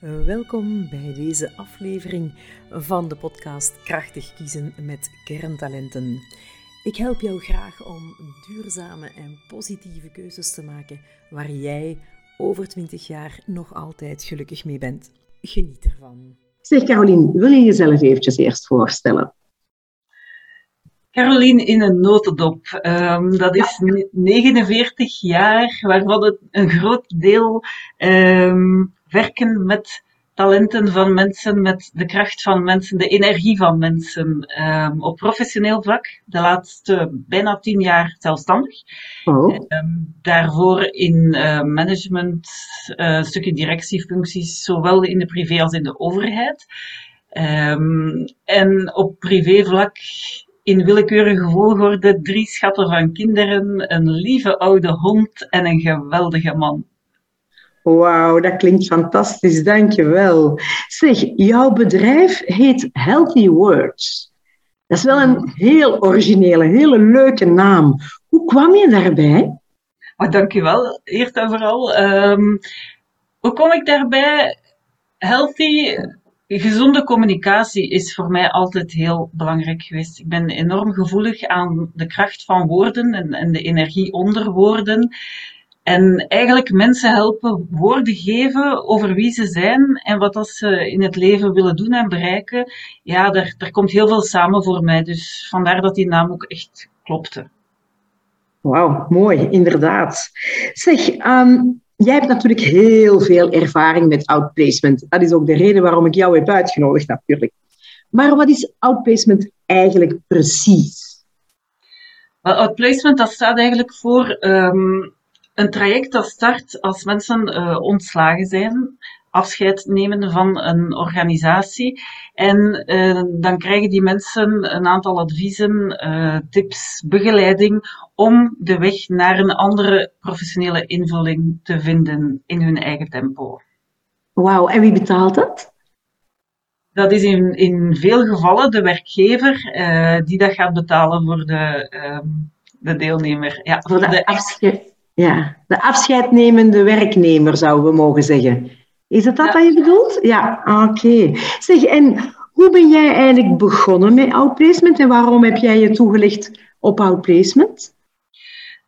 Welkom bij deze aflevering van de podcast Krachtig kiezen met kerntalenten. Ik help jou graag om duurzame en positieve keuzes te maken waar jij over 20 jaar nog altijd gelukkig mee bent. Geniet ervan. Zeg Carolien, wil je jezelf eventjes eerst voorstellen? Caroline in een notendop. Um, dat is 49 jaar, waarvan het een groot deel um, werken met talenten van mensen, met de kracht van mensen, de energie van mensen um, op professioneel vlak. De laatste bijna tien jaar zelfstandig. Oh. Um, daarvoor in uh, management, uh, stukken directiefuncties, zowel in de privé als in de overheid. Um, en op privévlak in willekeurige volgorde drie schatten van kinderen, een lieve oude hond en een geweldige man. Wauw, dat klinkt fantastisch, dankjewel. Zeg, jouw bedrijf heet Healthy Words. Dat is wel een heel originele, hele leuke naam. Hoe kwam je daarbij? Oh, dankjewel, eerst en vooral. Um, hoe kom ik daarbij? Healthy, gezonde communicatie is voor mij altijd heel belangrijk geweest. Ik ben enorm gevoelig aan de kracht van woorden en, en de energie onder woorden. En eigenlijk mensen helpen woorden geven over wie ze zijn en wat dat ze in het leven willen doen en bereiken. Ja, daar, daar komt heel veel samen voor mij. Dus vandaar dat die naam ook echt klopte. Wauw, mooi, inderdaad. Zeg, um, jij hebt natuurlijk heel veel ervaring met outplacement. Dat is ook de reden waarom ik jou heb uitgenodigd, natuurlijk. Maar wat is outplacement eigenlijk precies? Well, outplacement dat staat eigenlijk voor um, een traject dat start als mensen uh, ontslagen zijn, afscheid nemen van een organisatie. En uh, dan krijgen die mensen een aantal adviezen, uh, tips, begeleiding om de weg naar een andere professionele invulling te vinden in hun eigen tempo. Wauw, en wie betaalt dat? Dat is in, in veel gevallen de werkgever die dat gaat betalen voor de, ehm, de deelnemer. Ja, voor de, de afscheid ja, de afscheidnemende werknemer zouden we mogen zeggen. Is het dat ja. wat je bedoelt? Ja, oké. Zeg, en hoe ben jij eigenlijk begonnen met outplacement en waarom heb jij je toegelegd op outplacement?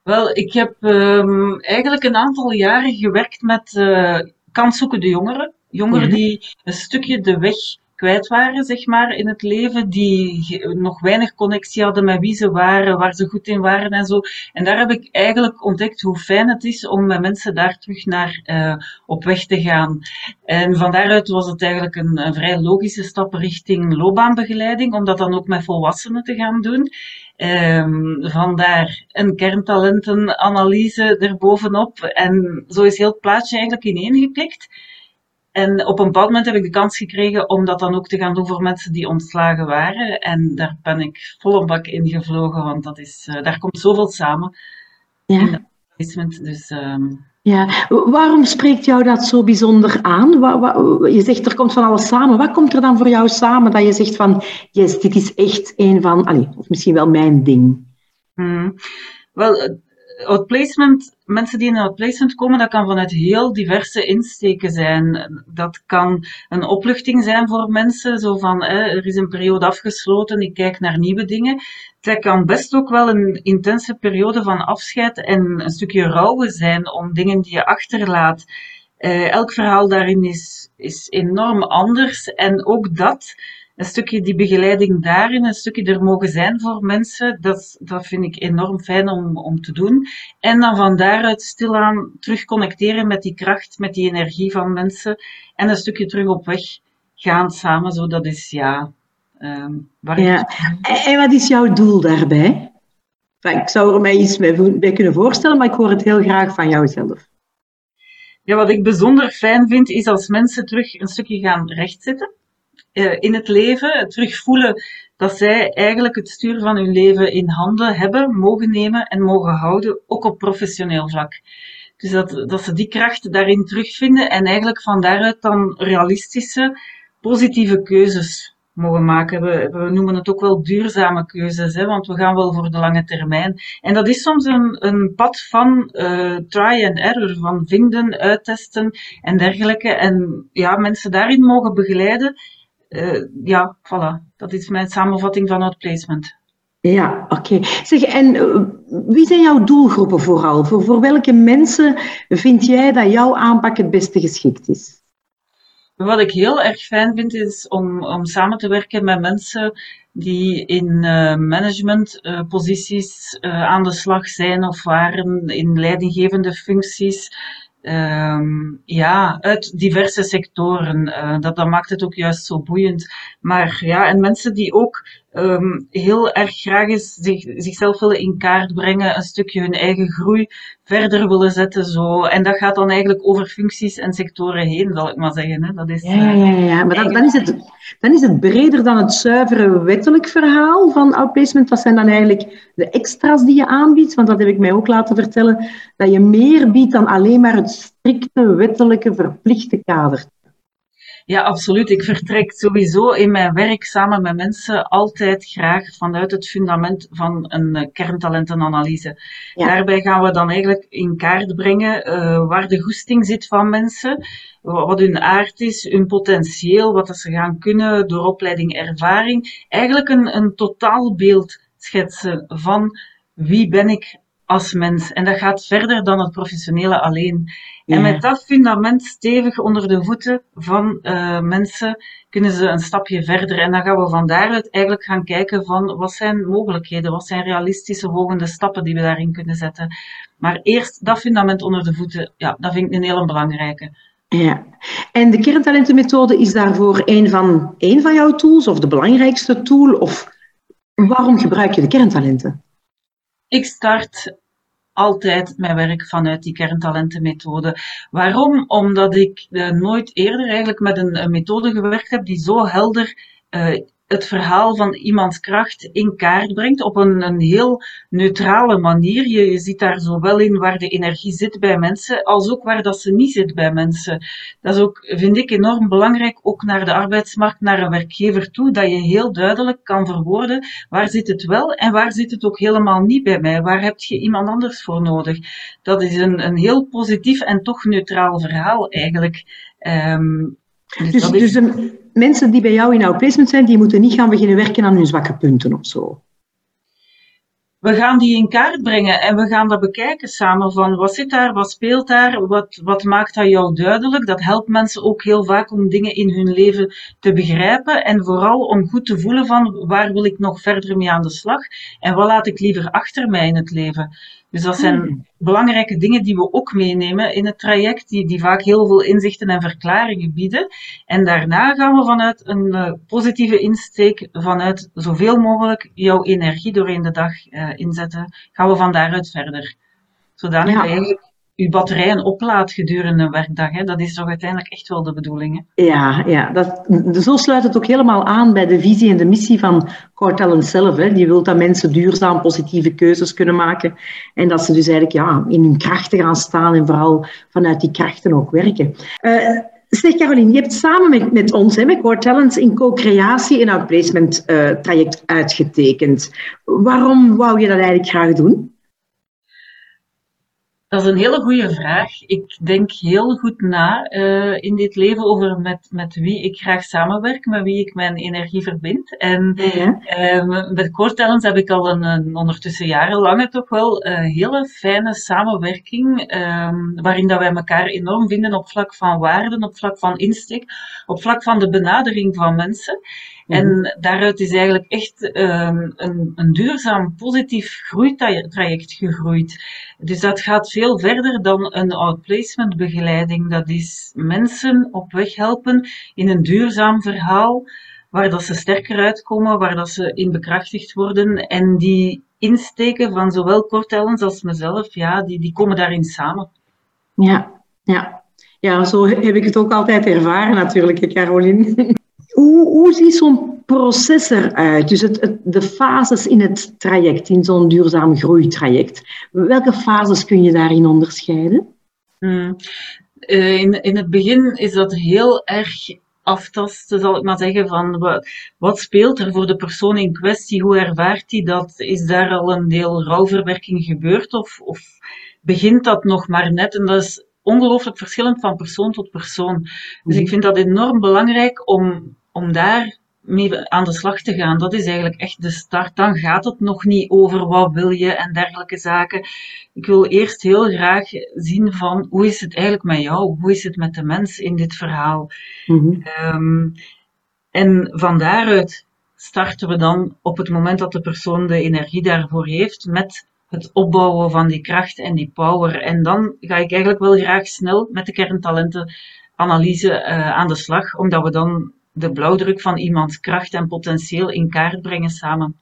Wel, ik heb um, eigenlijk een aantal jaren gewerkt met uh, kanszoekende jongeren. Jongeren die een stukje de weg kwijt waren, zeg maar, in het leven, die nog weinig connectie hadden met wie ze waren, waar ze goed in waren en zo. En daar heb ik eigenlijk ontdekt hoe fijn het is om met mensen daar terug naar uh, op weg te gaan. En van daaruit was het eigenlijk een, een vrij logische stap richting loopbaanbegeleiding, om dat dan ook met volwassenen te gaan doen. Um, vandaar een kerntalentenanalyse erbovenop. En zo is heel het plaatje eigenlijk ineengeklikt. En op een bepaald moment heb ik de kans gekregen om dat dan ook te gaan doen voor mensen die ontslagen waren. En daar ben ik volle bak in gevlogen, want dat is, uh, daar komt zoveel samen. Ja. Dus, um... ja. Waarom spreekt jou dat zo bijzonder aan? Je zegt er komt van alles samen. Wat komt er dan voor jou samen dat je zegt van, yes, dit is echt een van, allez, of misschien wel mijn ding? Hmm. Wel, outplacement, mensen die in outplacement komen, dat kan vanuit heel diverse insteken zijn. Dat kan een opluchting zijn voor mensen, zo van er is een periode afgesloten, ik kijk naar nieuwe dingen. Dat kan best ook wel een intense periode van afscheid en een stukje rouwen zijn om dingen die je achterlaat. Uh, elk verhaal daarin is, is enorm anders en ook dat een stukje die begeleiding daarin, een stukje er mogen zijn voor mensen, dat, dat vind ik enorm fijn om, om te doen. En dan van daaruit stilaan terug connecteren met die kracht, met die energie van mensen en een stukje terug op weg gaan samen. Zo, dat is ja. Um, waar ja. En wat is jouw doel daarbij? Ik zou er mij iets bij kunnen voorstellen, maar ik hoor het heel graag van jou zelf. Ja, wat ik bijzonder fijn vind, is als mensen terug een stukje gaan rechtzetten in het leven, terug voelen dat zij eigenlijk het stuur van hun leven in handen hebben, mogen nemen en mogen houden, ook op professioneel vlak. Dus dat, dat ze die kracht daarin terugvinden en eigenlijk van daaruit dan realistische, positieve keuzes mogen maken. We, we, noemen het ook wel duurzame keuzes, hè, want we gaan wel voor de lange termijn. En dat is soms een, een pad van uh, try and error, van vinden, uittesten en dergelijke. En ja, mensen daarin mogen begeleiden. Uh, ja, voilà. Dat is mijn samenvatting van outplacement. Ja, oké. Zeg, en uh, wie zijn jouw doelgroepen vooral? Voor, voor welke mensen vind jij dat jouw aanpak het beste geschikt is? Wat ik heel erg fijn vind, is om, om samen te werken met mensen die in uh, managementposities uh, uh, aan de slag zijn of waren in leidinggevende functies. Um, ja, uit diverse sectoren. dat, dat maakt het ook juist zo boeiend. Maar ja, en mensen die ook um, heel erg graag eens zich, zichzelf willen in kaart brengen, een stukje hun eigen groei verder willen zetten. Zo. En dat gaat dan eigenlijk over functies en sectoren heen, zal ik maar zeggen. Hè. Dat is, ja, ja, ja, maar dan, dan, is het, dan is het breder dan het zuivere wettelijk verhaal van outplacement. Wat zijn dan eigenlijk de extra's die je aanbiedt? Want dat heb ik mij ook laten vertellen, dat je meer biedt dan alleen maar het strikte wettelijke verplichte kader. Ja, absoluut. Ik vertrek sowieso in mijn werk samen met mensen altijd graag vanuit het fundament van een eh, kerntalentenanalyse. Daarbij gaan we dan eigenlijk in kaart brengen uh, waar de goesting zit van mensen, wat hun aard is, hun potentieel, wat ze gaan kunnen door opleiding, ervaring. Eigenlijk een, een totaalbeeld schetsen van wie ben ik als mens. En dat gaat verder dan het professionele alleen. En met dat fundament stevig onder de voeten van uh, mensen kunnen ze een stapje verder. En dan gaan we van daaruit eigenlijk gaan kijken van wat zijn mogelijkheden, wat zijn realistische volgende stappen die we daarin kunnen zetten. Maar eerst dat fundament onder de voeten, ja, dat vind ik een hele belangrijke. Ja, en de kerntalentenmethode is daarvoor een van, een van jouw tools of de belangrijkste tool? Of waarom gebruik je de kerntalenten? Ik start altijd mijn werk vanuit die kerntalentenmethode. Waarom? Omdat ik uh, nooit eerder eigenlijk met een, methode gewerkt heb die zo helder uh, het verhaal van iemands kracht in kaart brengt op een, een heel neutrale manier. Je, ziet daar zowel in waar de energie zit bij mensen, als ook waar dat ze niet zit bij mensen. Dat is ook, vind ik, enorm belangrijk, ook naar de arbeidsmarkt, naar een werkgever toe, dat je heel duidelijk kan verwoorden waar zit het wel en waar zit het ook helemaal niet bij mij. Waar heb je iemand anders voor nodig? Dat is een, een heel positief en toch neutraal verhaal eigenlijk. Um, dus, dus, dus de mensen die bij jou in outplacement zijn, die moeten niet gaan beginnen werken aan hun zwakke punten of zo. We gaan die in kaart brengen en we gaan dat bekijken samen van wat zit daar, wat speelt daar, wat, wat maakt dat jou duidelijk. Dat helpt mensen ook heel vaak om dingen in hun leven te begrijpen en vooral om goed te voelen van waar wil ik nog verder mee aan de slag en wat laat ik liever achter mij in het leven. Dus dat zijn hmm. belangrijke dingen die we ook meenemen in het traject, die, die vaak heel veel inzichten en verklaringen bieden. En daarna gaan we vanuit een uh, positieve insteek, vanuit zoveel mogelijk jouw energie doorheen de dag uh, inzetten, gaan we van daaruit verder. Zodanig ja. eigenlijk uw batterijen oplaadt gedurende een werkdag. Hè? Dat is toch uiteindelijk echt wel de bedoeling. Hè? Ja, ja dat, zo sluit het ook helemaal aan bij de visie en de missie van Core Talent zelf. Hè? Die wil dat mensen duurzaam positieve keuzes kunnen maken. En dat ze dus eigenlijk ja, in hun krachten gaan staan en vooral vanuit die krachten ook werken. Uh, Zeg Caroline, je hebt samen met, met ons, hè, met Core Talents, in co-creatie een outplacement uh, traject uitgetekend. Waarom wou je dat eigenlijk graag doen? Dat is een hele goede vraag. Ik denk heel goed na uh, in dit leven over met, met wie ik graag samenwerk, met wie ik mijn energie verbind. En ja. uh, met Core Talents heb ik al een, een ondertussen jarenlange toch wel een hele fijne samenwerking, um, waarin dat wij elkaar enorm vinden op vlak van waarden, op vlak van insteek, op vlak van de benadering van mensen. En mhm. daaruit is eigenlijk echt um, een, een duurzaam, positief groeitraject gegroeid. Dus dat gaat veel verder dan een outplacement begeleiding. Dat is mensen op weg helpen in een duurzaam verhaal, waar dat ze sterker uitkomen, waar dat ze in bekrachtigd worden. En die insteken van zowel Cortellens als mezelf, ja, die, die komen daarin samen. Ja, ja. Ja, zo heb ik het ook altijd ervaren natuurlijk, Caroline. Hoe, hoe ziet zo'n proces eruit? Dus het, het, de fases in het traject, in zo'n duurzaam groeitraject. Welke fases kun je daarin onderscheiden? Hmm. Uh, in, in het begin is dat heel erg aftasten, zal ik maar zeggen, van wat, wat speelt er voor de persoon in kwestie, hoe ervaart hij dat, is daar al een deel rouwverwerking gebeurd of, of begint dat nog maar net? En dat is ongelooflijk verschillend van persoon tot persoon. Dus ik mhm. vind dat enorm belangrijk om, om daar mee aan de slag te gaan. Dat is eigenlijk echt de start. Dan gaat het nog niet over wat wil je en dergelijke zaken. Ik wil eerst heel graag zien van hoe is het eigenlijk met jou? Hoe is het met de mens in dit verhaal? Mm en van daaruit starten we dan op het moment dat de persoon de energie daarvoor heeft met het opbouwen van die kracht en die power. En dan ga ik eigenlijk wel graag snel met de kerntalentenanalyse uh, aan de slag, omdat we dan de blauwdruk van iemands kracht en potentieel in kaart brengen samen.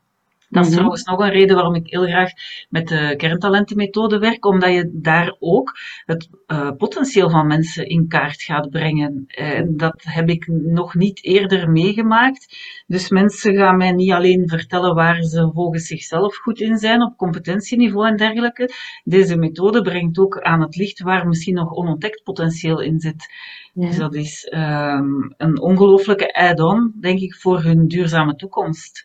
Dat is mhm. trouwens nog een reden waarom ik heel graag met de kerntalentenmethode werk, omdat je daar ook het uh, potentieel van mensen in kaart gaat brengen. Uh, dat heb ik nog niet eerder meegemaakt. Dus mensen gaan mij niet alleen vertellen waar ze volgens zichzelf goed in zijn, op competentieniveau en dergelijke. Deze methode brengt ook aan het licht waar misschien nog onontdekt potentieel in zit. Dus dat is um, een ongelooflijke add-on, denk ik, voor hun duurzame toekomst.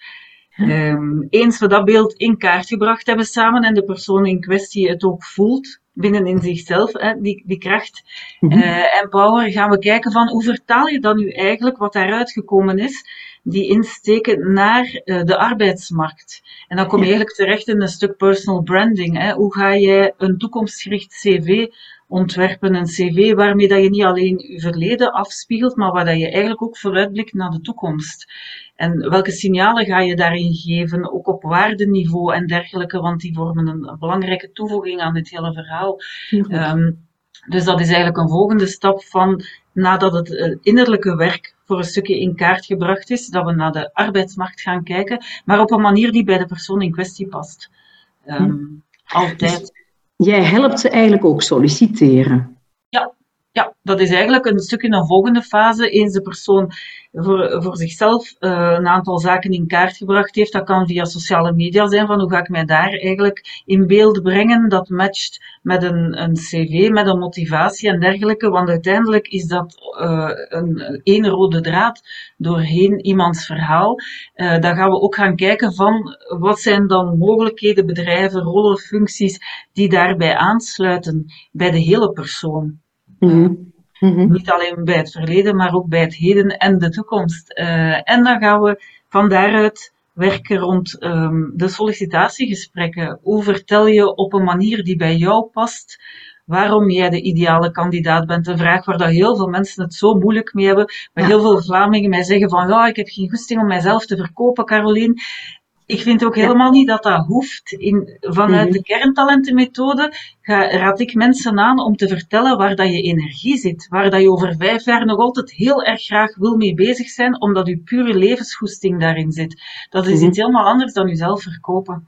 Um, eens we dat beeld in kaart gebracht hebben samen en de persoon in kwestie het ook voelt binnen in zichzelf, hè, die, die kracht mm en power, gaan we kijken van hoe vertaal je dan nu eigenlijk wat daaruit gekomen is, die insteken naar uh, de arbeidsmarkt. En dan kom je eigenlijk terecht in een stuk personal branding. Hè. Hoe ga je een toekomstgericht cv ontwerpen, een cv waarmee dat je niet alleen je verleden afspiegelt, maar waar dat je eigenlijk ook vooruitblikt naar de toekomst. En welke signalen ga je daarin geven, ook op waardeniveau en dergelijke, want die vormen een belangrijke toevoeging aan dit hele verhaal. Um, dus dat is eigenlijk een volgende stap van, nadat het eh, innerlijke werk voor een stukje in kaart gebracht is, dat we naar de arbeidsmarkt gaan kijken, maar op een manier die bij de persoon in kwestie past. Um, altijd. Jij helpt ze eigenlijk ook solliciteren. Ja, ja, dat is eigenlijk een stukje een volgende fase. Eens de persoon voor, voor zichzelf uh, een aantal zaken in kaart gebracht heeft. Dat kan via sociale media zijn, van hoe ga ik mij daar eigenlijk in beeld brengen. Dat matcht met een, een cv, met een motivatie en dergelijke. Want uiteindelijk is dat uh, een één rode draad doorheen iemands verhaal. Uh, dan gaan we ook gaan kijken van wat zijn dan mogelijkheden, bedrijven, rollen, functies die daarbij aansluiten bij de hele persoon. Mm -hmm. Niet alleen bij het verleden, maar ook bij het heden en de toekomst. Uh, en dan gaan we van daaruit werken rond um, de sollicitatiegesprekken. Hoe vertel je op een manier die bij jou past waarom jij de ideale kandidaat bent. Een vraag waar dat heel veel mensen het zo moeilijk mee hebben. Waar heel veel Vlamingen mij zeggen van, ja, ik heb geen goesting om mijzelf te verkopen, Caroline. Ik vind ook helemaal niet dat dat hoeft. In, vanuit mhm. de kerntalentenmethode ga, raad ik mensen aan om te vertellen waar dat je energie zit. Waar dat je over vijf jaar nog altijd heel erg graag wil mee bezig zijn, omdat je pure levensgoesting daarin zit. Dat is mhm. iets helemaal anders dan jezelf verkopen.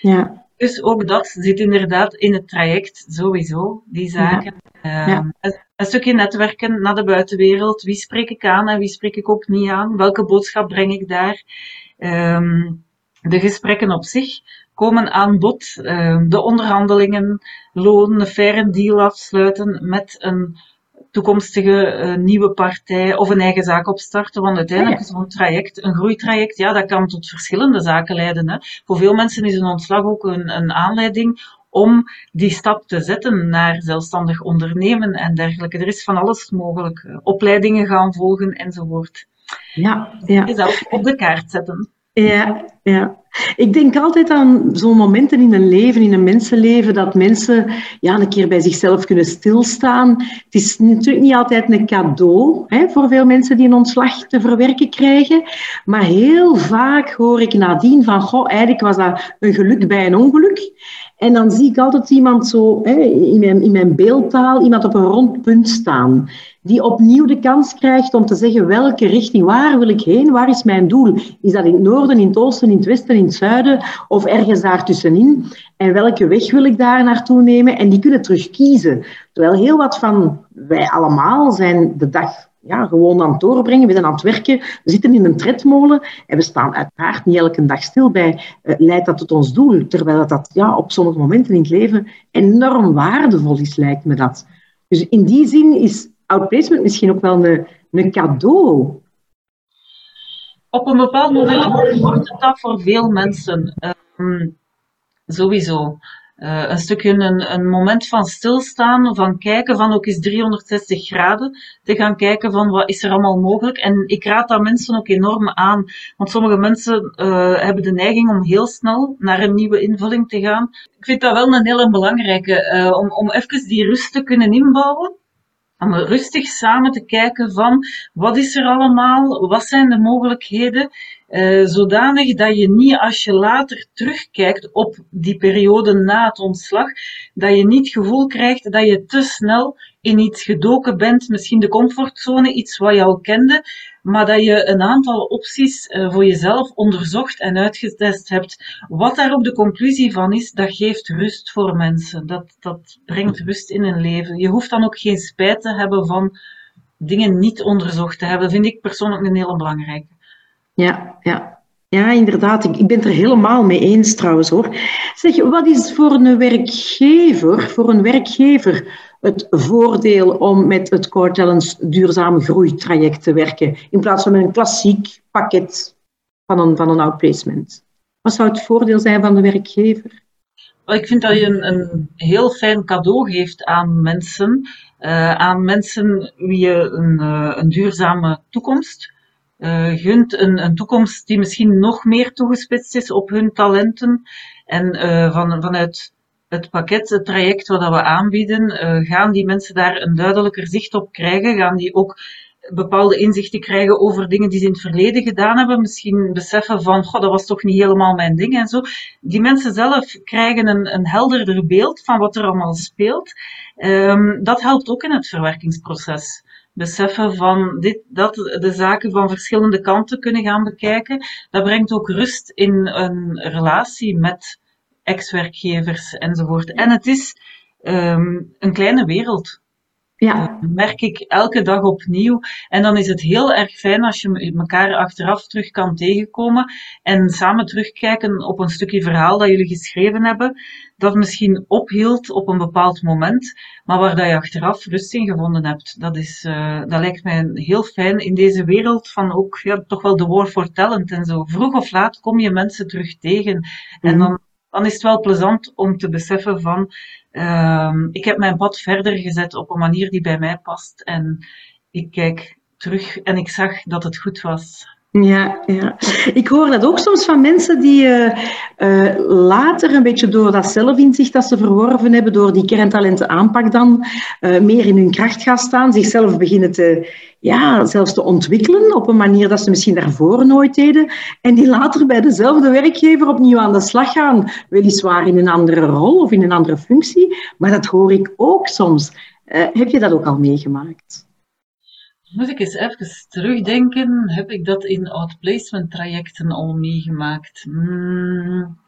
Ja. Dus ook dat zit inderdaad in het traject, sowieso, die zaken. Ehm, een, stukje netwerken naar de buitenwereld. Wie spreek ik aan en wie spreek ik ook niet aan? Welke boodschap breng ik daar? Um, de gesprekken op zich komen aan bod. Uh, de onderhandelingen, loon, een faire deal afsluiten met een toekomstige uh, nieuwe partij of een eigen zaak opstarten. Want uiteindelijk is zo'n traject, een groeitraject, ja, dat kan tot verschillende zaken leiden. Hè. Voor veel mensen is een ontslag ook een, een aanleiding om die stap te zetten naar zelfstandig ondernemen en dergelijke. Er is van alles mogelijk. Opleidingen gaan volgen enzovoort. Ja, ja. Jezelf op de kaart zetten. Ja, ja. Ik denk altijd aan zo'n momenten in een leven, in een mensenleven, dat mensen ja, een keer bij zichzelf kunnen stilstaan. Het is natuurlijk niet altijd een cadeau hè, voor veel mensen die een ontslag te verwerken krijgen. Maar heel vaak hoor ik nadien van, goh, eigenlijk was dat een geluk bij een ongeluk. En dan zie ik altijd iemand zo hè, in, mijn, in mijn beeldtaal, iemand op een rond punt staan die opnieuw de kans krijgt om te zeggen welke richting, waar wil ik heen, waar is mijn doel? Is dat in het noorden, in het oosten, in het westen, in het zuiden of ergens daartussenin? En welke weg wil ik daar naartoe nemen? En die kunnen terug kiezen. Terwijl heel wat van wij allemaal zijn de dag ja, gewoon aan het doorbrengen, we zijn aan het werken, we zitten in een tredmolen en we staan uiteraard niet elke dag stil bij, uh, leidt dat tot ons doel? Terwijl dat ja, op sommige momenten in het leven enorm waardevol is, lijkt me dat. Dus in die zin is outplacement misschien ook wel een, een cadeau? Op een bepaald moment wordt het dat voor veel mensen. Ehm, sowieso. Uh, een stukje een, moment van stilstaan, van kijken van ook eens 360 graden, te gaan kijken van wat is er allemaal mogelijk. En ik raad dat mensen ook enorm aan, want sommige mensen uh, hebben de neiging om heel snel naar een nieuwe invulling te gaan. Ik vind dat wel een hele belangrijke, uh, om, om even die rust te kunnen inbouwen om rustig samen te kijken van wat is er allemaal, wat zijn de mogelijkheden, uh, zodanig dat je niet als je later terugkijkt op die periode na het ontslag, dat je niet het gevoel krijgt dat je te snel in iets gedoken bent, misschien de comfortzone, iets wat je al kende, maar dat je een aantal opties uh, voor jezelf onderzocht en uitgetest hebt. Wat daar ook de conclusie van is, dat geeft rust voor mensen. Dat, dat brengt rust in hun leven. Je hoeft dan ook geen spijt te hebben van dingen niet onderzocht te hebben. Dat vind ik persoonlijk een hele belangrijke. Ja, ja. Ja, inderdaad. Ik, ik ben het er helemaal mee eens trouwens hoor. Zeg, wat is voor een werkgever, voor een werkgever het voordeel om met het Core Challenge duurzame groeitraject te werken, in plaats van met een klassiek pakket van een, van een outplacement? Wat zou het voordeel zijn van de werkgever? Ik vind dat je een, een heel fijn cadeau geeft aan mensen, uh, aan mensen wie je een, uh, een duurzame toekomst uh, gunt, een, een toekomst die misschien nog meer toegespitst is op hun talenten en van, vanuit het pakket, het traject wat we aanbieden, uh, gaan die mensen daar een duidelijker zicht op krijgen? Gaan die ook bepaalde inzichten krijgen over dingen die ze in het verleden gedaan hebben? Misschien beseffen van, god, dat was toch niet helemaal mijn ding en zo. Die mensen zelf krijgen een, een helderder beeld van wat er allemaal speelt. Um, dat helpt ook in het verwerkingsproces beseffen van dit, dat de zaken van verschillende kanten kunnen gaan bekijken. Dat brengt ook rust in een relatie met ex-werkgevers enzovoort. En het is um, een kleine wereld. Ja. Dat merk ik elke dag opnieuw. En dan is het heel erg fijn als je elkaar achteraf terug kan tegenkomen en samen terugkijken op een stukje verhaal dat jullie geschreven hebben, dat misschien ophield op een bepaald moment, maar waar dat je achteraf rust in gevonden hebt. Dat, is, uh, dat lijkt mij heel fijn in deze wereld van ook ja, toch wel de war for talent en zo. Vroeg of laat kom je mensen terug tegen. En mhm. dan dan is het wel plezant om te beseffen van, uh, ik heb mijn pad verder gezet op een manier die bij mij past. En ik kijk terug en ik zag dat het goed was. Ja, ja, ik hoor dat ook soms van mensen die uh, uh, later een beetje door dat zelfinzicht dat ze verworven hebben, door die kerntalenten aanpak dan, uh, meer in hun kracht gaan staan, zichzelf beginnen te, ja, zelfs te ontwikkelen op een manier dat ze misschien daarvoor nooit deden, en die later bij dezelfde werkgever opnieuw aan de slag gaan, weliswaar in een andere rol of in een andere functie, maar dat hoor ik ook soms. heb je dat ook al meegemaakt? Moet ik eens even terugdenken, heb ik dat in outplacement trajecten al meegemaakt? Hmm,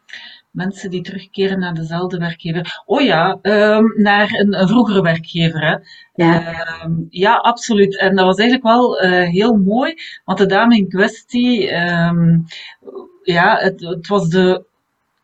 mensen die terugkeren naar dezelfde werkgever. Oh ja, um, naar een, een, vroegere werkgever. Hè. Ja. Um, ja, absoluut. En dat was eigenlijk wel uh, heel mooi, want de dame in kwestie, um, ja, het, het was de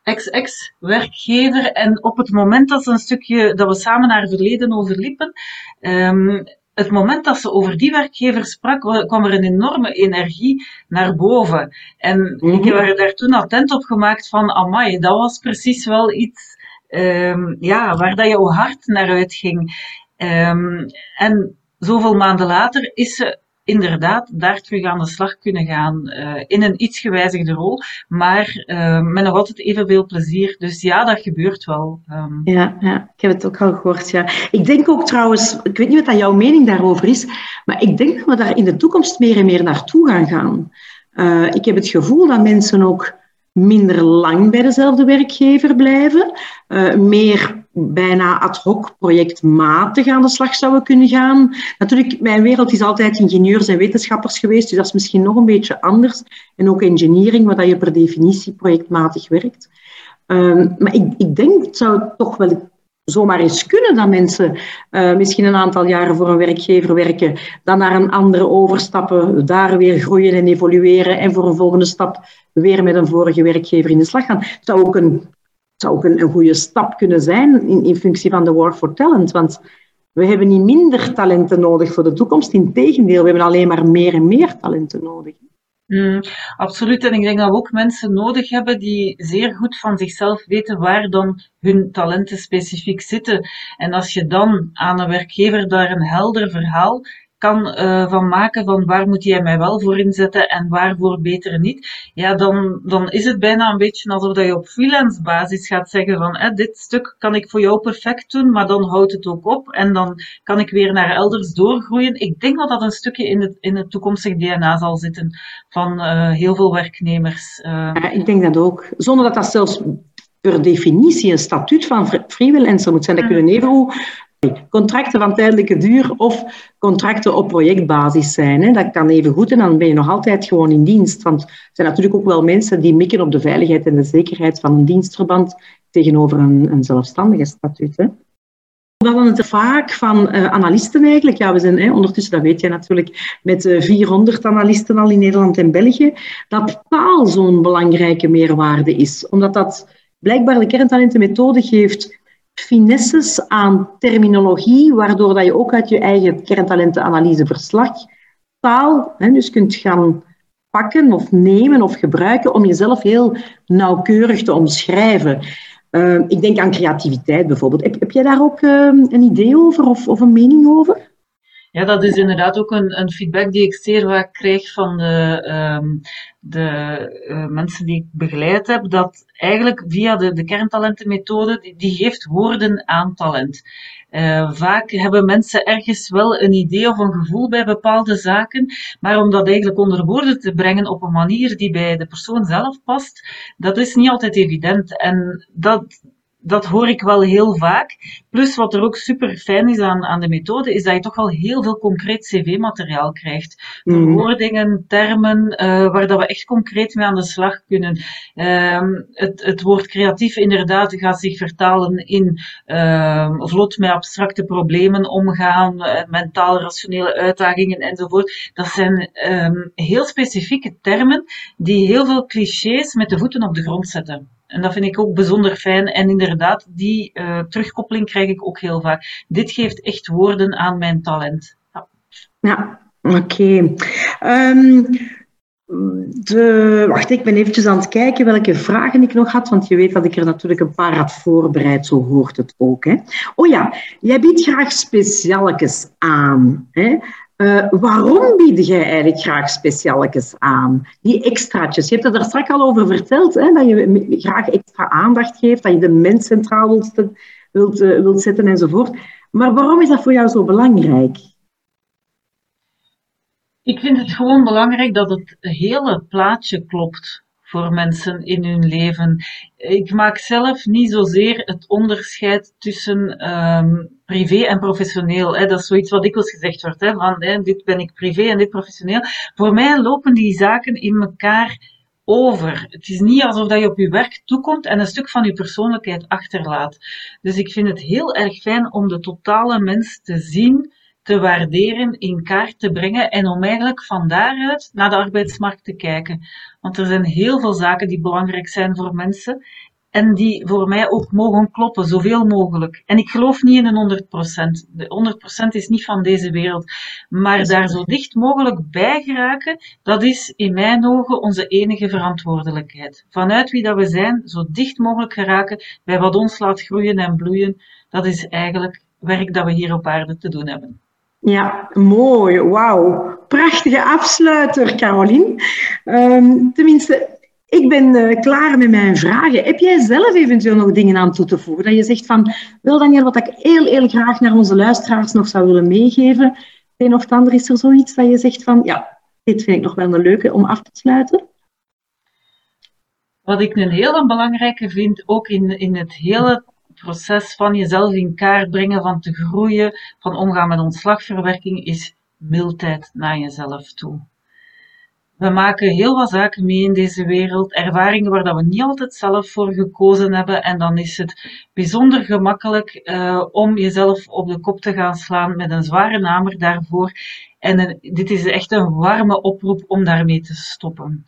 ex-ex-werkgever. En op het moment dat ze een stukje, dat we samen naar verleden overliepen, um, het moment dat ze over die werkgever sprak, kwam er een enorme energie naar boven. En mm ik heb er daar toen attent op gemaakt van, amai, dat was precies wel iets um, ja, waar dat jouw hart naar uitging. Um, en zoveel maanden later is ze inderdaad daar terug aan de slag kunnen gaan uh, in een iets gewijzigde rol, maar uh, met nog altijd evenveel plezier. Dus ja, dat gebeurt wel. Um. Ja, ja, ik heb het ook al gehoord. Ja. Ik denk ook trouwens, ik weet niet wat jouw mening daarover is, maar ik denk dat we daar in de toekomst meer en meer naartoe gaan gaan. Uh, ik heb het gevoel dat mensen ook minder lang bij dezelfde werkgever blijven, meer bijna ad hoc projectmatig aan de slag zouden kunnen gaan. Natuurlijk, mijn wereld is altijd ingenieurs en wetenschappers geweest, dus dat is misschien nog een beetje anders. En ook engineering, waar je per definitie projectmatig werkt. Um, maar ik, ik denk, het zou toch wel zomaar eens kunnen dat mensen uh, misschien een aantal jaren voor een werkgever werken, dan naar een andere overstappen, daar weer groeien en evolueren en voor een volgende stap weer met een vorige werkgever in de slag gaan. Het zou ook een, zou ook een, een goede stap kunnen zijn in, in functie van de War for Talent, want We hebben niet minder talenten nodig voor de toekomst. Integendeel, we hebben alleen maar meer en meer talenten nodig. Mm, absoluut. En ik denk dat we ook mensen nodig hebben die zeer goed van zichzelf weten waar dan hun talenten specifiek zitten. En als je dan aan een werkgever daar een helder verhaal kan uh, van maken van waar moet jij mij wel voor inzetten en waarvoor beter niet, ja, dan, dan is het bijna een beetje alsof dat je op freelance basis gaat zeggen van eh, dit stuk kan ik voor jou perfect doen, maar dan houdt het ook op en dan kan ik weer naar elders doorgroeien. Ik denk dat dat een stukje in het, in het toekomstig DNA zal zitten van uh, heel veel werknemers. Uh. Ja, ik denk dat ook. Zonder dat dat zelfs per definitie een statuut van freelancer moet zijn. Dat kunnen even Contracten van tijdelijke duur of contracten op projectbasis zijn. Hè. Dat kan even goed en dan ben je nog altijd gewoon in dienst. Want er zijn natuurlijk ook wel mensen die mikken op de veiligheid en de zekerheid van een dienstverband tegenover een, een zelfstandige statuut. Hè. We hadden het vaak van uh, analisten eigenlijk. Ja, we zijn hè, ondertussen, dat weet jij natuurlijk, met uh, eh, 400 analisten al in Nederland en België, dat taal zo'n belangrijke meerwaarde is. Omdat dat blijkbaar de kerntalentenmethode geeft finesses aan terminologie, waardoor dat je ook uit je eigen kerntalentenanalyse verslag taal hè, dus kunt gaan pakken of nemen of gebruiken om jezelf heel nauwkeurig te omschrijven. Uh, ik denk aan creativiteit bijvoorbeeld. Heb, heb jij daar ook uh, een idee over of, of een mening over? Ja, dat is inderdaad ook een, een feedback die ik zeer vaak krijg van de, um, de uh, mensen die ik begeleid heb, dat eigenlijk via de, de kerntalentenmethode, die, die geeft woorden aan talent. Uh, vaak hebben mensen ergens wel een idee of een gevoel bij bepaalde zaken, maar om dat eigenlijk onder woorden te brengen op een manier die bij de persoon zelf past, dat is niet altijd evident. En dat, dat hoor ik wel heel vaak. Plus wat er ook super fijn is aan, aan de methode, is dat je toch wel heel veel concreet cv-materiaal krijgt. Mm. Verwoordingen, termen, uh, waar dat we echt concreet mee aan de slag kunnen. Um, het, het woord creatief inderdaad gaat zich vertalen in uh, vlot met abstracte problemen omgaan, uh, mentaal rationele uitdagingen enzovoort. Dat zijn um, heel specifieke termen die heel veel clichés met de voeten op de grond zetten. En dat vind ik ook bijzonder fijn. En inderdaad, die uh, terugkoppeling krijg ik ook heel vaak. Dit geeft echt woorden aan mijn talent. Ja, ja oké. Um, de, wacht, ik ben eventjes aan het kijken welke vragen ik nog had, want je weet dat ik er natuurlijk een paar had voorbereid, zo hoort het ook. Hè. Oh ja, jij biedt graag specialekes aan. Hè. Uh, waarom bied jij eigenlijk graag specialetjes aan? Die extraatjes. Je hebt het er straks al over verteld, hè, dat je graag extra aandacht geeft, dat je de mens centraal wilt, wilt, uh, wilt zetten enzovoort. Maar waarom is dat voor jou zo belangrijk? Ik vind het gewoon belangrijk dat het hele plaatje klopt voor mensen in hun leven. Ik maak zelf niet zozeer het onderscheid tussen um, privé en professioneel. Hè. Dat is zoiets wat dikwijls gezegd wordt, hè, van hè, dit ben ik privé en dit professioneel. Voor mij lopen die zaken in elkaar over. Het is niet alsof dat je op je werk toekomt en een stuk van je persoonlijkheid achterlaat. Dus ik vind het heel erg fijn om de totale mens te zien te waarderen, in kaart te brengen en om eigenlijk van daaruit naar de arbeidsmarkt te kijken. Want er zijn heel veel zaken die belangrijk zijn voor mensen en die voor mij ook mogen kloppen, zoveel mogelijk. En ik geloof niet in een 100%. De 100% is niet van deze wereld. Maar daar zo dicht mogelijk bij geraken, dat is in mijn ogen onze enige verantwoordelijkheid. Vanuit wie dat we zijn, zo dicht mogelijk geraken bij wat ons laat groeien en bloeien, dat is eigenlijk werk dat we hier op aarde te doen hebben. Ja, mooi. Wauw. Prachtige afsluiter, Carolien. Um, tenminste, ik ben uh, klaar met mijn vragen. Heb jij zelf eventueel nog dingen aan toe te voegen? Dat je zegt van, wel Daniel, wat ik heel, heel graag naar onze luisteraars nog zou willen meegeven. Een of het ander is er zoiets dat je zegt van, ja, dit vind ik nog wel een leuke om af te sluiten. Wat ik een heel belangrijke vind, ook in, in het hele proces van jezelf in kaart brengen, van te groeien, van omgaan met ontslagverwerking, is mildheid naar jezelf toe. We maken heel wat zaken mee in deze wereld, ervaringen waar dat we niet altijd zelf voor gekozen hebben. En dan is het bijzonder gemakkelijk uh, om jezelf op de kop te gaan slaan met een zware namer daarvoor. En dit is echt een warme oproep om daarmee te stoppen.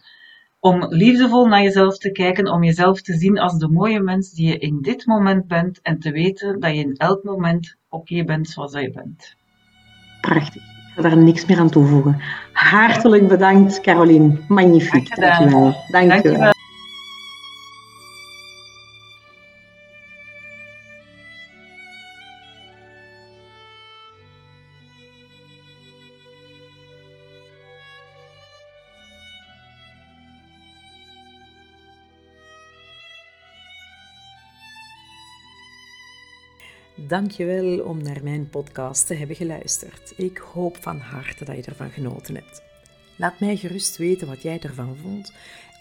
Om liefdevol naar jezelf te kijken, om jezelf te zien als de mooie mens die je in dit moment bent en te weten dat je in elk moment oké bent zoals je bent. Prachtig. Ik ga daar niks meer aan toevoegen. Hartelijk bedankt, Caroline. Magnifiek. Dankjewel. Dankjewel. Dankjewel. Dankjewel om naar mijn podcast te hebben geluisterd. Ik hoop van harte dat je ervan genoten hebt. Laat mij gerust weten wat jij ervan vond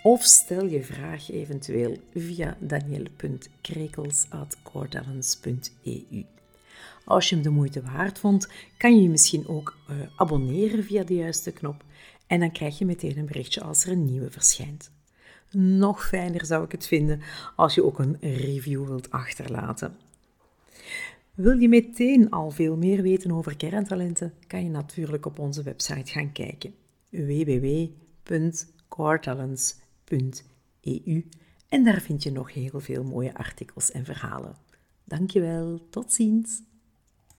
of stel je vraag eventueel via daniel.krekels.coordalens.eu. Als je hem de moeite waard vond, kan je je misschien ook uh, abonneren via de juiste knop en dan krijg je meteen een berichtje als er een nieuwe verschijnt. Nog fijner zou ik het vinden als je ook een review wilt achterlaten. Wil je meteen al veel meer weten over kerntalenten, kan je natuurlijk op onze website gaan kijken www.coretalents.eu en daar vind je nog heel veel mooie artikels en verhalen. Dankjewel, tot ziens!